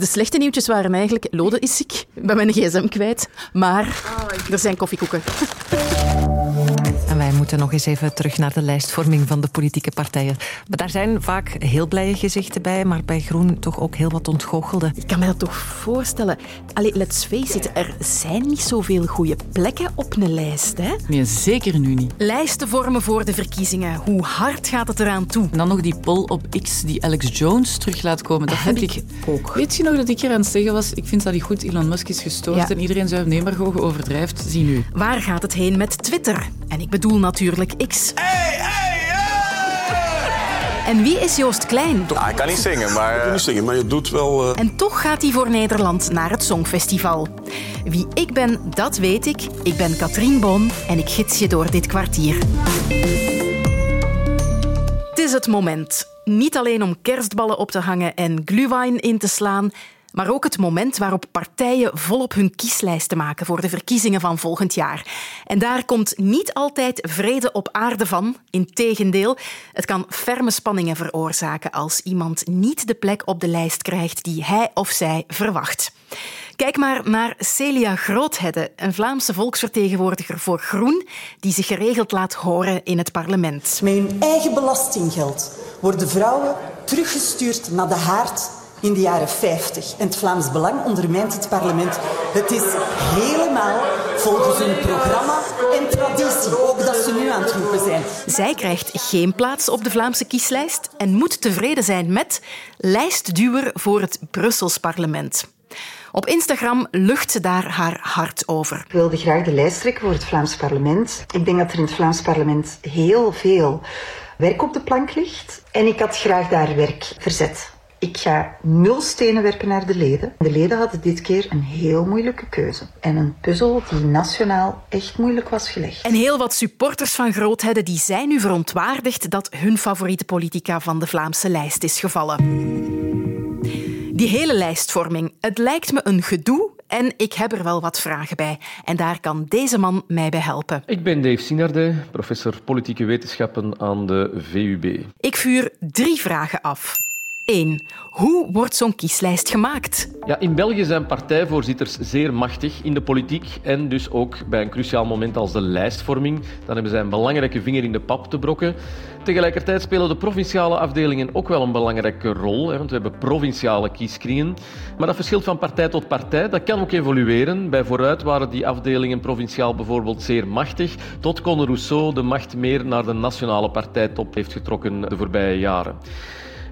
De slechte nieuwtjes waren eigenlijk... Lode is ziek, ik ben mijn gsm kwijt. Maar er zijn koffiekoeken. En wij moeten nog eens even terug naar de lijstvorming van de politieke partijen. Maar daar zijn vaak heel blije gezichten bij, maar bij Groen toch ook heel wat ontgoochelde. Ik kan me dat toch voorstellen. Allee, let's face it, er zijn niet zoveel goede plekken op een lijst. Hè? Nee, zeker nu niet. Lijsten vormen voor de verkiezingen. Hoe hard gaat het eraan toe? En dan nog die poll op X die Alex Jones terug laat komen. Dat heb ik ook. Weet je nog dat ik hier aan het zeggen was? Ik vind dat hij goed. Elon Musk is gestoord Ja. en iedereen maar gewoon overdrijft. Zie nu. Waar gaat het heen met Twitter? En ik bedoel natuurlijk X. En wie is Joost Klein? Ah, ik kan niet zingen, maar... eh, niet zingen, maar je doet wel... eh, En toch gaat hij voor Nederland naar het Songfestival. Wie ik ben, dat weet ik. Ik ben Katrien Boon en ik gids je door dit kwartier. Het is het moment. Niet alleen om kerstballen op te hangen en glühwein in te slaan, maar ook het moment waarop partijen volop hun kieslijsten maken voor de verkiezingen van volgend jaar. En daar komt niet altijd vrede op aarde van. Integendeel, het kan ferme spanningen veroorzaken als iemand niet de plek op de lijst krijgt die hij of zij verwacht. Kijk maar naar Celia Groothedde, een Vlaamse volksvertegenwoordiger voor Groen, die zich geregeld laat horen in het parlement. Met hun eigen belastinggeld worden vrouwen teruggestuurd naar de haard in de jaren 50. En het Vlaams Belang ondermijnt het parlement. Het is helemaal volgens hun programma en traditie. Ook dat ze nu aan het roepen zijn. Zij krijgt geen plaats op de Vlaamse kieslijst en moet tevreden zijn met lijstduwer voor het Brussels parlement. Op Instagram lucht ze daar haar hart over. Ik wilde graag de lijst trekken voor het Vlaams parlement. Ik denk dat er in het Vlaams parlement heel veel werk op de plank ligt. En ik had graag daar werk verzet. Ik ga nul stenen werpen naar de leden. De leden hadden dit keer een heel moeilijke keuze. En een puzzel die nationaal echt moeilijk was gelegd. En heel wat supporters van Groothedde die zijn nu verontwaardigd dat hun favoriete politica van de Vlaamse lijst is gevallen. Die hele lijstvorming, het lijkt me een gedoe en ik heb er wel wat vragen bij. En daar kan deze man mij bij helpen. Ik ben Dave Sinarde, professor politieke wetenschappen aan de VUB. Ik vuur drie vragen af. 1. Hoe wordt zo'n kieslijst gemaakt? Ja, in België zijn partijvoorzitters zeer machtig in de politiek en dus ook bij een cruciaal moment als de lijstvorming. Dan hebben zij een belangrijke vinger in de pap te brokken. Tegelijkertijd spelen de provinciale afdelingen ook wel een belangrijke rol, hè, want we hebben provinciale kieskringen. Maar dat verschilt van partij tot partij. Dat kan ook evolueren. Bij Vooruit waren die afdelingen provinciaal bijvoorbeeld zeer machtig, tot Conor Rousseau de macht meer naar de nationale partijtop heeft getrokken de voorbije jaren.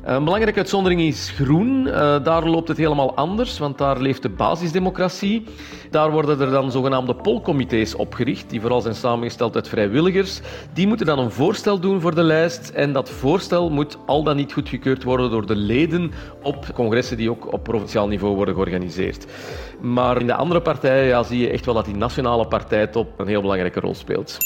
Een belangrijke uitzondering is groen. Eh, daar loopt het helemaal anders, want daar leeft de basisdemocratie. Daar worden er dan zogenaamde polcomité's opgericht, die vooral zijn samengesteld uit vrijwilligers. Die moeten dan een voorstel doen voor de lijst en dat voorstel moet al dan niet goedgekeurd worden door de leden op congressen die ook op provinciaal niveau worden georganiseerd. Maar in de andere partijen ja, zie je echt wel dat die nationale partijtop een heel belangrijke rol speelt.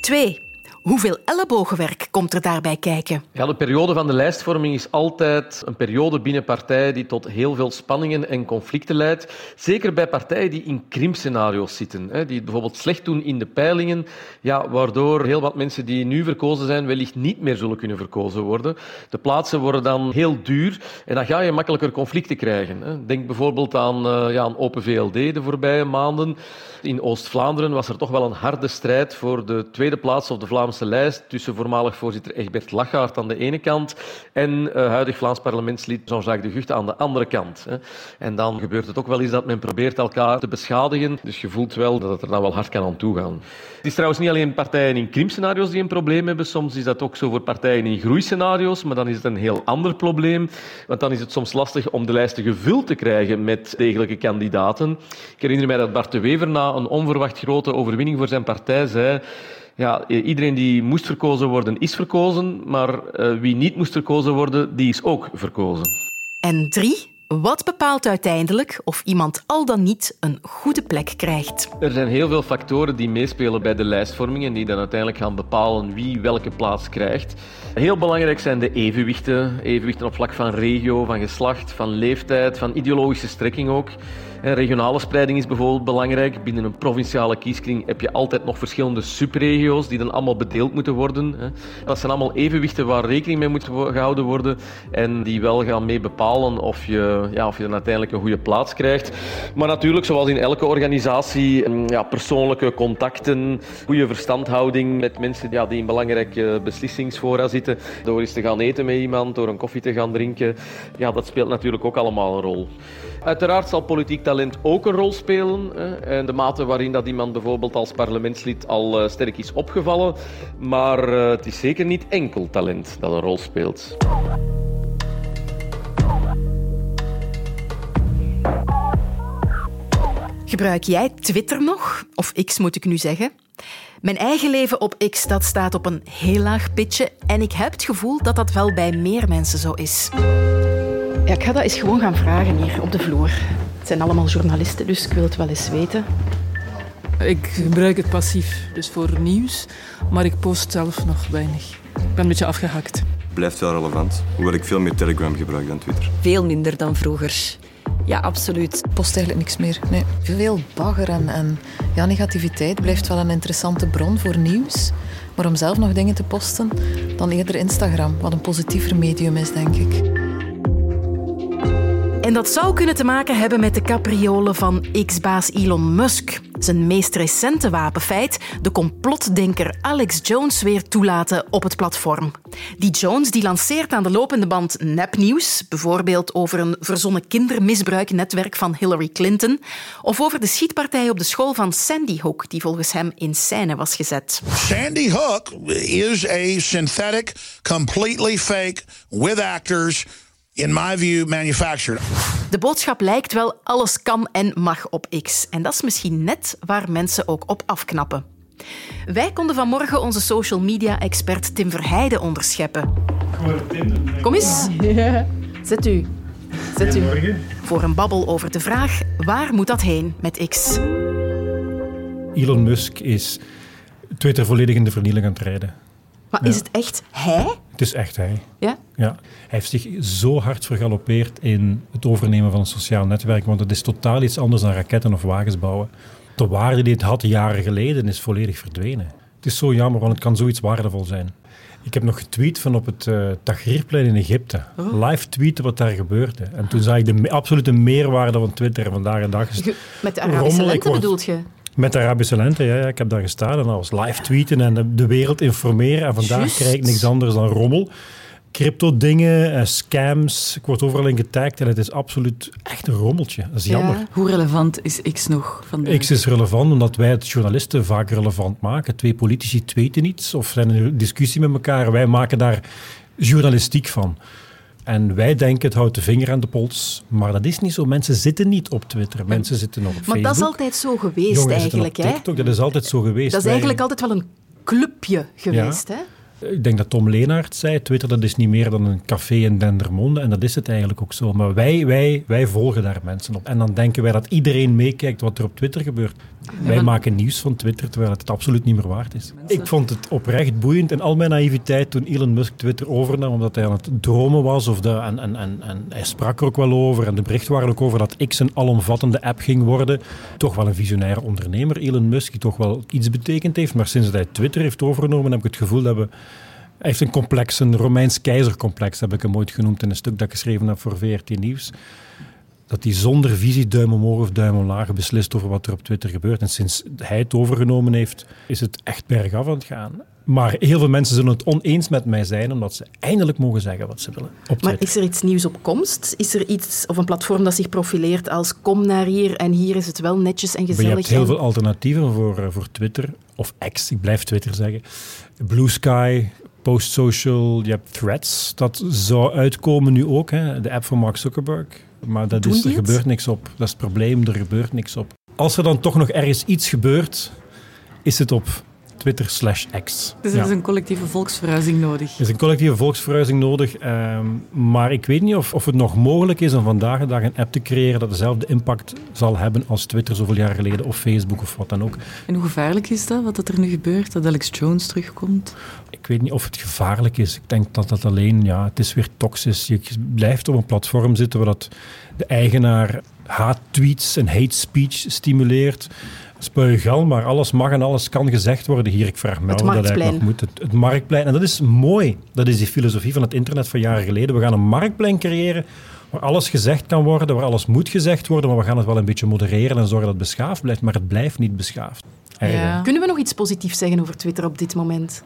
2. Hoeveel ellebogenwerk komt er daarbij kijken? Ja, de periode van de lijstvorming is altijd een periode binnen partijen die tot heel veel spanningen en conflicten leidt. Zeker bij partijen die in krimpscenario's zitten, hè, die bijvoorbeeld slecht doen in de peilingen, ja, waardoor heel wat mensen die nu verkozen zijn wellicht niet meer zullen kunnen verkozen worden. De plaatsen worden dan heel duur en dan ga je makkelijker conflicten krijgen. Hè. Denk bijvoorbeeld aan, eh, ja, aan Open VLD de voorbije maanden. In Oost-Vlaanderen was er toch wel een harde strijd voor de tweede plaats op de Vlaamse lijst tussen voormalig voorzitter Egbert Lachaert aan de ene kant en eh, huidig Vlaams parlementslid Jean-Jacques de Gucht aan de andere kant. Hè. En dan gebeurt het ook wel eens dat men probeert elkaar te beschadigen. Dus je voelt wel dat het er dan wel hard kan aan toegaan. Het is trouwens niet alleen partijen in krimpscenario's die een probleem hebben. Soms is dat ook zo voor partijen in groeiscenario's, maar dan is het een heel ander probleem. Want dan is het soms lastig om de lijsten gevuld te krijgen met degelijke kandidaten. Ik herinner mij dat Bart de Wever na een onverwacht grote overwinning voor zijn partij zei ja, iedereen die moest verkozen worden, is verkozen, maar uh, wie niet moest verkozen worden, die is ook verkozen. En drie, wat bepaalt uiteindelijk of iemand al dan niet een goede plek krijgt? Er zijn heel veel factoren die meespelen bij de lijstvorming en die dan uiteindelijk gaan bepalen wie welke plaats krijgt. Heel belangrijk zijn de evenwichten. Evenwichten op vlak van regio, van geslacht, van leeftijd, van ideologische strekking ook. Regionale spreiding is bijvoorbeeld belangrijk. Binnen een provinciale kieskring heb je altijd nog verschillende subregio's die dan allemaal bedeeld moeten worden. Dat zijn allemaal evenwichten waar rekening mee moet gehouden worden en die wel gaan mee bepalen of je, ja, of je dan uiteindelijk een goede plaats krijgt. Maar natuurlijk, zoals in elke organisatie, mm, ja, persoonlijke contacten, goede verstandhouding met mensen ja, die in belangrijke beslissingsfora zitten, door eens te gaan eten met iemand, door een koffie te gaan drinken, ja, dat speelt natuurlijk ook allemaal een rol. Uiteraard zal politiek talent ook een rol spelen. En de mate waarin dat iemand bijvoorbeeld als parlementslid al eh, sterk is opgevallen. Maar eh, het is zeker niet enkel talent dat een rol speelt. Gebruik jij Twitter nog? Of X moet ik nu zeggen? Mijn eigen leven op X dat staat op een heel laag pitje en ik heb het gevoel dat dat wel bij meer mensen zo is. Ja, ik ga dat eens gewoon gaan vragen hier op de vloer. Het zijn allemaal journalisten, dus ik wil het wel eens weten. Ik gebruik het passief, dus voor nieuws, maar ik post zelf nog weinig. Ik ben een beetje afgehakt. Blijft wel relevant, hoewel ik veel meer Telegram gebruik dan Twitter. Veel minder dan vroeger. Ja, absoluut. Post eigenlijk niks meer. Nee. Veel bagger en, en ja, negativiteit blijft wel een interessante bron voor nieuws. Maar om zelf nog dingen te posten, dan eerder Instagram, wat een positiever medium is, denk ik. Dat zou kunnen te maken hebben met de capriolen van X-baas Elon Musk. Zijn meest recente wapenfeit, de complotdenker Alex Jones weer toelaten op het platform. Die Jones die lanceert aan de lopende band nepnieuws, bijvoorbeeld over een verzonnen kindermisbruiknetwerk van Hillary Clinton, of over de schietpartij op de school van Sandy Hook, die volgens hem in scène was gezet. Sandy Hook is a synthetic, completely fake, with actors in my view, manufactured. De boodschap lijkt wel alles kan en mag op X. En dat is misschien net waar mensen ook op afknappen. Wij konden vanmorgen onze social media expert Tim Verheijden onderscheppen. Kom eens. Zet u. Zet u. Voor een babbel over de vraag: waar moet dat heen met X? Elon Musk is Twitter volledig in de vernieling aan het rijden. Maar is het echt hij? Het is echt hij. Ja? ja? Hij heeft zich zo hard vergalopeerd in het overnemen van een sociaal netwerk, want het is totaal iets anders dan raketten of wagens bouwen. De waarde die het had jaren geleden is volledig verdwenen. Het is zo jammer, want het kan zoiets waardevol zijn. Ik heb nog getweet van op het uh, Tahrirplein in Egypte. Oh. Live tweeten wat daar gebeurde. En toen zag ik de absolute meerwaarde van Twitter vandaag en dag. Met de Arabische lente bedoelt je? Met de Arabische lente, ja, ja. Ik heb daar gestaan en dat was live tweeten en de, wereld informeren. En vandaag krijg ik niks anders dan rommel. Crypto-dingen, eh, scams. Ik word overal in getagd en het is absoluut echt een rommeltje. Dat is jammer. Hoe relevant is X nog vandaag? X is relevant omdat wij het journalisten vaak relevant maken. Twee politici tweeten iets of zijn in een discussie met elkaar. Wij maken daar journalistiek van. En wij denken, het houdt de vinger aan de pols. Maar dat is niet zo. Mensen zitten niet op Twitter. Mensen zitten nog op maar Facebook. Maar dat is altijd zo geweest eigenlijk. Hè? TikTok, dat is altijd zo geweest. Dat is eigenlijk altijd wel een clubje geweest. Hè? Ik denk dat Tom Leenaert zei, Twitter dat is niet meer dan een café in Dendermonde. En dat is het eigenlijk ook zo. Maar wij, wij, wij volgen daar mensen op. En dan denken wij dat iedereen meekijkt wat er op Twitter gebeurt. Wij maken nieuws van Twitter, terwijl het het absoluut niet meer waard is. Ik vond het oprecht boeiend en al mijn naïviteit toen Elon Musk Twitter overnam, omdat hij aan het dromen was. Of de, en, en, en, en hij sprak er ook wel over. En de berichten waren ook over dat X een alomvattende app ging worden. Toch wel een visionaire ondernemer, Elon Musk, die toch wel iets betekend heeft. Maar sinds hij Twitter heeft overgenomen, heb ik het gevoel dat we hij heeft een complex, een Romeins keizercomplex, heb ik hem ooit genoemd in een stuk dat ik geschreven heb voor VRT Nieuws. Dat hij zonder visie duim omhoog of duim omlaag beslist over wat er op Twitter gebeurt. En sinds hij het overgenomen heeft, is het echt bergaf aan het gaan. Maar heel veel mensen zullen het oneens met mij zijn, omdat ze eindelijk mogen zeggen wat ze willen. maar is er iets nieuws op komst? Is er iets of een platform dat zich profileert als kom naar hier en hier is het wel netjes en gezellig? Maar je hebt heel veel alternatieven voor, eh, voor Twitter, of X, ik blijf Twitter zeggen. Blue Sky, Post Social, je hebt Threads. Dat zou uitkomen nu ook, hè? de app van Mark Zuckerberg. Maar dat is, er gebeurt niks op. Dat is het probleem, er gebeurt niks op. Als er dan toch nog ergens iets gebeurt, is het op Twitter slash X. Dus er is een collectieve volksverhuizing nodig. Er is een collectieve volksverhuizing nodig. Ehm, maar ik weet niet of, of het nog mogelijk is om vandaag de dag een app te creëren dat dezelfde impact zal hebben als Twitter zoveel jaar geleden of Facebook of wat dan ook. En hoe gevaarlijk is dat, wat er nu gebeurt, dat Alex Jones terugkomt? Ik weet niet of het gevaarlijk is. Ik denk dat dat alleen, ja, het is weer toxisch. Je blijft op een platform zitten waar dat de eigenaar haattweets en hate speech stimuleert. Spuigal, maar alles mag en alles kan gezegd worden hier. Ik vraag me af dat eigenlijk nog moet. Het, het, marktplein. En dat is mooi. Dat is die filosofie van het internet van jaren geleden. We gaan een marktplein creëren waar alles gezegd kan worden, waar alles moet gezegd worden, maar we gaan het wel een beetje modereren en zorgen dat het beschaafd blijft, maar het blijft niet beschaafd. Ja. Kunnen we nog iets positiefs zeggen over Twitter op dit moment?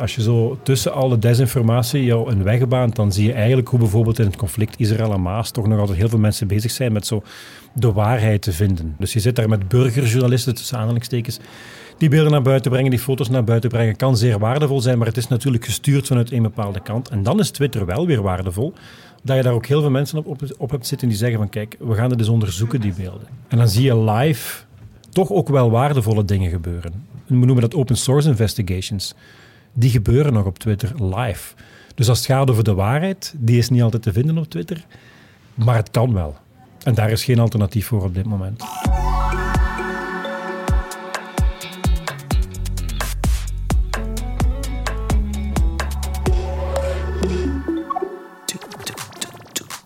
Als je zo tussen alle desinformatie jou een weg baant, dan zie je eigenlijk hoe bijvoorbeeld in het conflict Israël en Maas toch nog altijd heel veel mensen bezig zijn met zo de waarheid te vinden. Dus je zit daar met burgerjournalisten, tussen aanhalingstekens, die beelden naar buiten brengen, die foto's naar buiten brengen, kan zeer waardevol zijn, maar het is natuurlijk gestuurd vanuit een bepaalde kant. En dan is Twitter wel weer waardevol, dat je daar ook heel veel mensen op, op, op hebt zitten die zeggen van kijk, we gaan het eens onderzoeken, die beelden. En dan zie je live toch ook wel waardevolle dingen gebeuren. We noemen dat open source investigations. Die gebeuren nog op Twitter live. Dus als het gaat over de waarheid, die is niet altijd te vinden op Twitter, maar het kan wel. En daar is geen alternatief voor op dit moment.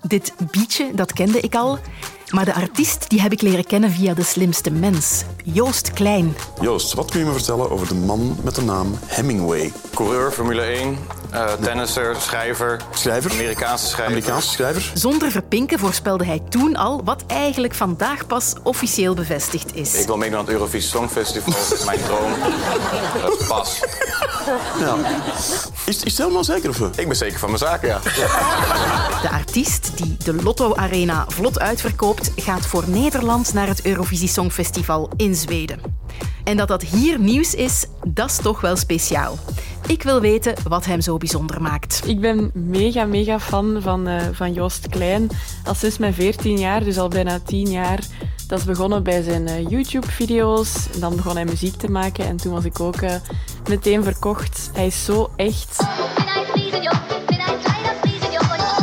Dit beatje, dat kende ik al. Maar de artiest die heb ik leren kennen via De Slimste Mens, Joost Klein. Joost, wat kun je me vertellen over de man met de naam Hemingway? Coureur, Formule 1, uh, tennisser, schrijver. Schrijver? Amerikaanse schrijver. Amerikaanse schrijver. Zonder verpinken voorspelde hij toen al wat eigenlijk vandaag pas officieel bevestigd is. Ik wil meedoen aan het Eurovisie Songfestival. Dat is mijn droom. Uh, pas. Ja. Is, is het helemaal zeker? Of? Ik ben zeker van mijn zaken, ja. De artiest die de Lotto Arena vlot uitverkoopt, gaat voor Nederland naar het Eurovisie Songfestival in Zweden. En dat dat hier nieuws is, dat is toch wel speciaal. Ik wil weten wat hem zo bijzonder maakt. Ik ben mega, mega fan van, uh, van Joost Klein. Al sinds mijn 14 jaar, dus al bijna 10 jaar. Dat is begonnen bij zijn uh, YouTube-video's. Dan begon hij muziek te maken en toen was ik ook uh, meteen verkocht. Hij is zo echt.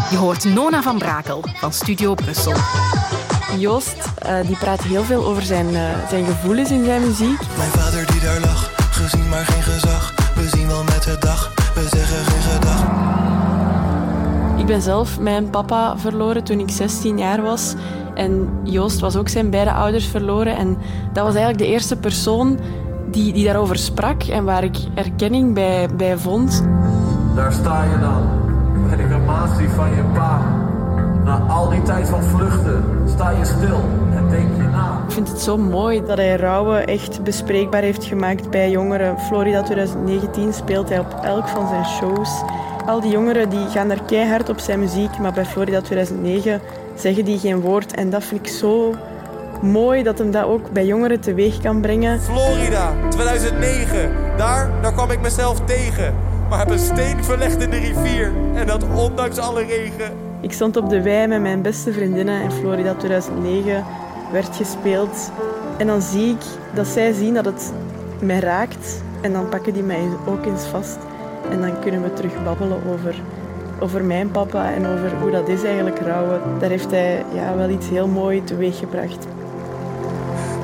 Je hoort Nona van Brakel van Studio Brussel. Joost uh, die praat heel veel over zijn, zijn gevoelens in zijn muziek. Mijn vader die daar lag, gezien maar geen gezag. We zien wel met de dag, we zeggen geen gedag. Ik ben zelf mijn papa verloren toen ik 16 jaar was. En Joost was ook zijn beide ouders verloren. En dat was eigenlijk de eerste persoon die, die daarover sprak en waar ik erkenning bij, bij vond. Daar sta je dan, bij de crematie van je pa. Na al die tijd van vluchten sta je stil en denk je na. Ik vind het zo mooi dat hij rouwen echt bespreekbaar heeft gemaakt bij jongeren. Florida 2019 speelt hij op elk van zijn shows. Al die jongeren die gaan er keihard op zijn muziek, maar bij Florida 2009 zeggen die geen woord. En dat vind ik zo mooi dat hem dat ook bij jongeren teweeg kan brengen. Florida 2009, daar, daar kwam ik mezelf tegen. Maar heb een steen verlegd in de rivier en dat ondanks alle regen. Ik stond op de wei met mijn beste vriendinnen en Florida 2009 werd gespeeld. En dan zie ik dat zij zien dat het mij raakt. En dan pakken die mij ook eens vast. En dan kunnen we terug babbelen over, over mijn papa en over hoe dat is eigenlijk rouwen. Daar heeft hij ja, wel iets heel moois teweeggebracht.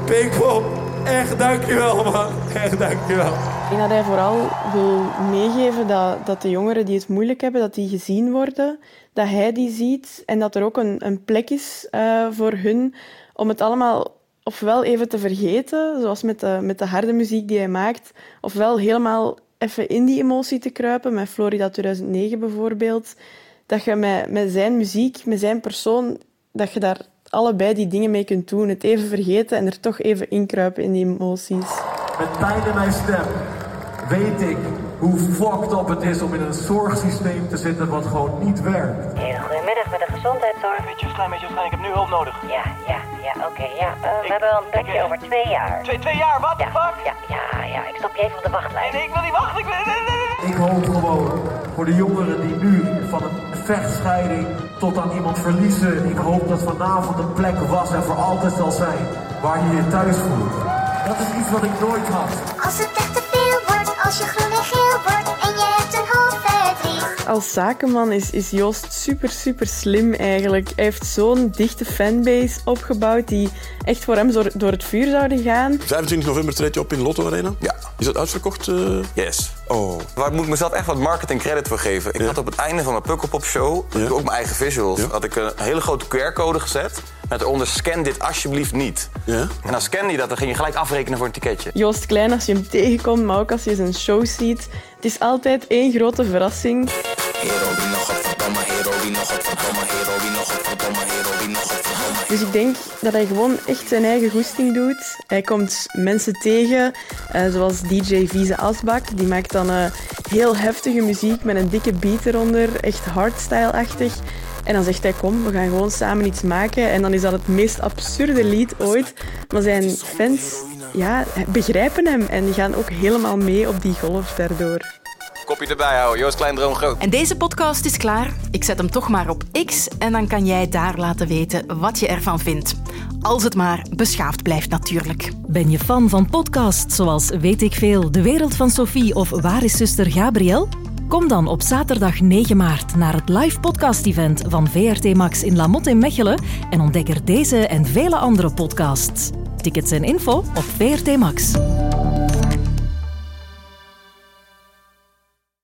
Pinkpop, echt dankjewel man. Echt dankjewel. Ik denk dat hij vooral wil meegeven dat, dat de jongeren die het moeilijk hebben, dat die gezien worden. Dat hij die ziet en dat er ook een, een plek is uh, voor hun om het allemaal ofwel even te vergeten, zoals met de, met de harde muziek die hij maakt, ofwel helemaal even in die emotie te kruipen, met Florida 2009 bijvoorbeeld. Dat je met, met zijn muziek, met zijn persoon, dat je daar allebei die dingen mee kunt doen. Het even vergeten en er toch even inkruipen in die emoties. Met pijn in mijn stem weet ik hoe fucked up het is om in een zorgsysteem te zitten wat gewoon niet werkt. Hele goedemiddag met de gezondheidszorg. Beetje klein, beetje klein, ik heb nu hulp nodig. Ja, ja, ja, oké, ja. Uh, we hebben wel een plekje over twee jaar. Twee, twee jaar, wat? Ja, fuck? Ja, ja, ja, ik stop je even op de wachtlijst. Nee, nee, ik wil niet wachten. Ik, wil... nee, nee, nee. ik hoop gewoon voor de jongeren die nu van een vechtscheiding tot aan iemand verliezen. Ik hoop dat vanavond een plek was en voor altijd zal zijn waar je je thuis voelt. Dat is iets wat ik nooit had. Als het echt te veel wordt, als je groen en geel wordt en je hebt een hoofdverdriet. Als zakenman is, is Joost super, super slim eigenlijk. Hij heeft zo'n dichte fanbase opgebouwd die echt voor hem door, door het vuur zouden gaan. 25 november treed je op in Lotto Arena? Ja. Is dat uitverkocht? eh? Yes. Oh. Waar moet ik mezelf echt wat marketing credit voor geven? Ik had op het einde van mijn Pukkelpop show, ook mijn eigen visuals, had ik een hele grote QR-code gezet. Met eronder scan dit alsjeblieft niet. Ja? En dan scande je dat, dan ging je gelijk afrekenen voor een ticketje. Joost Klein, als je hem tegenkomt, maar ook als je zijn show ziet, het is altijd één grote verrassing. Dus ik denk dat hij gewoon echt zijn eigen goesting doet. Hij komt mensen tegen, eh, zoals DJ Vieze Asbak. Die maakt dan eh, heel heftige muziek met een dikke beat eronder, echt hardstyle-achtig. En dan zegt hij, kom, we gaan gewoon samen iets maken. En dan is dat het meest absurde lied ooit. Maar zijn fans ja, begrijpen hem en die gaan ook helemaal mee op die golf daardoor. Kopje erbij houden, Joost Klein Droom Groot. En deze podcast is klaar. Ik zet hem toch maar op X en dan kan jij daar laten weten wat je ervan vindt. Als het maar beschaafd blijft natuurlijk. Ben je fan van podcasts zoals Weet ik veel, De Wereld van Sophie of Waar is zuster Gabriel? Kom dan op zaterdag 9 maart naar het live podcast-event van VRT Max in Lamotte in Mechelen en ontdek er deze en vele andere podcasts. Tickets en info op VRT Max.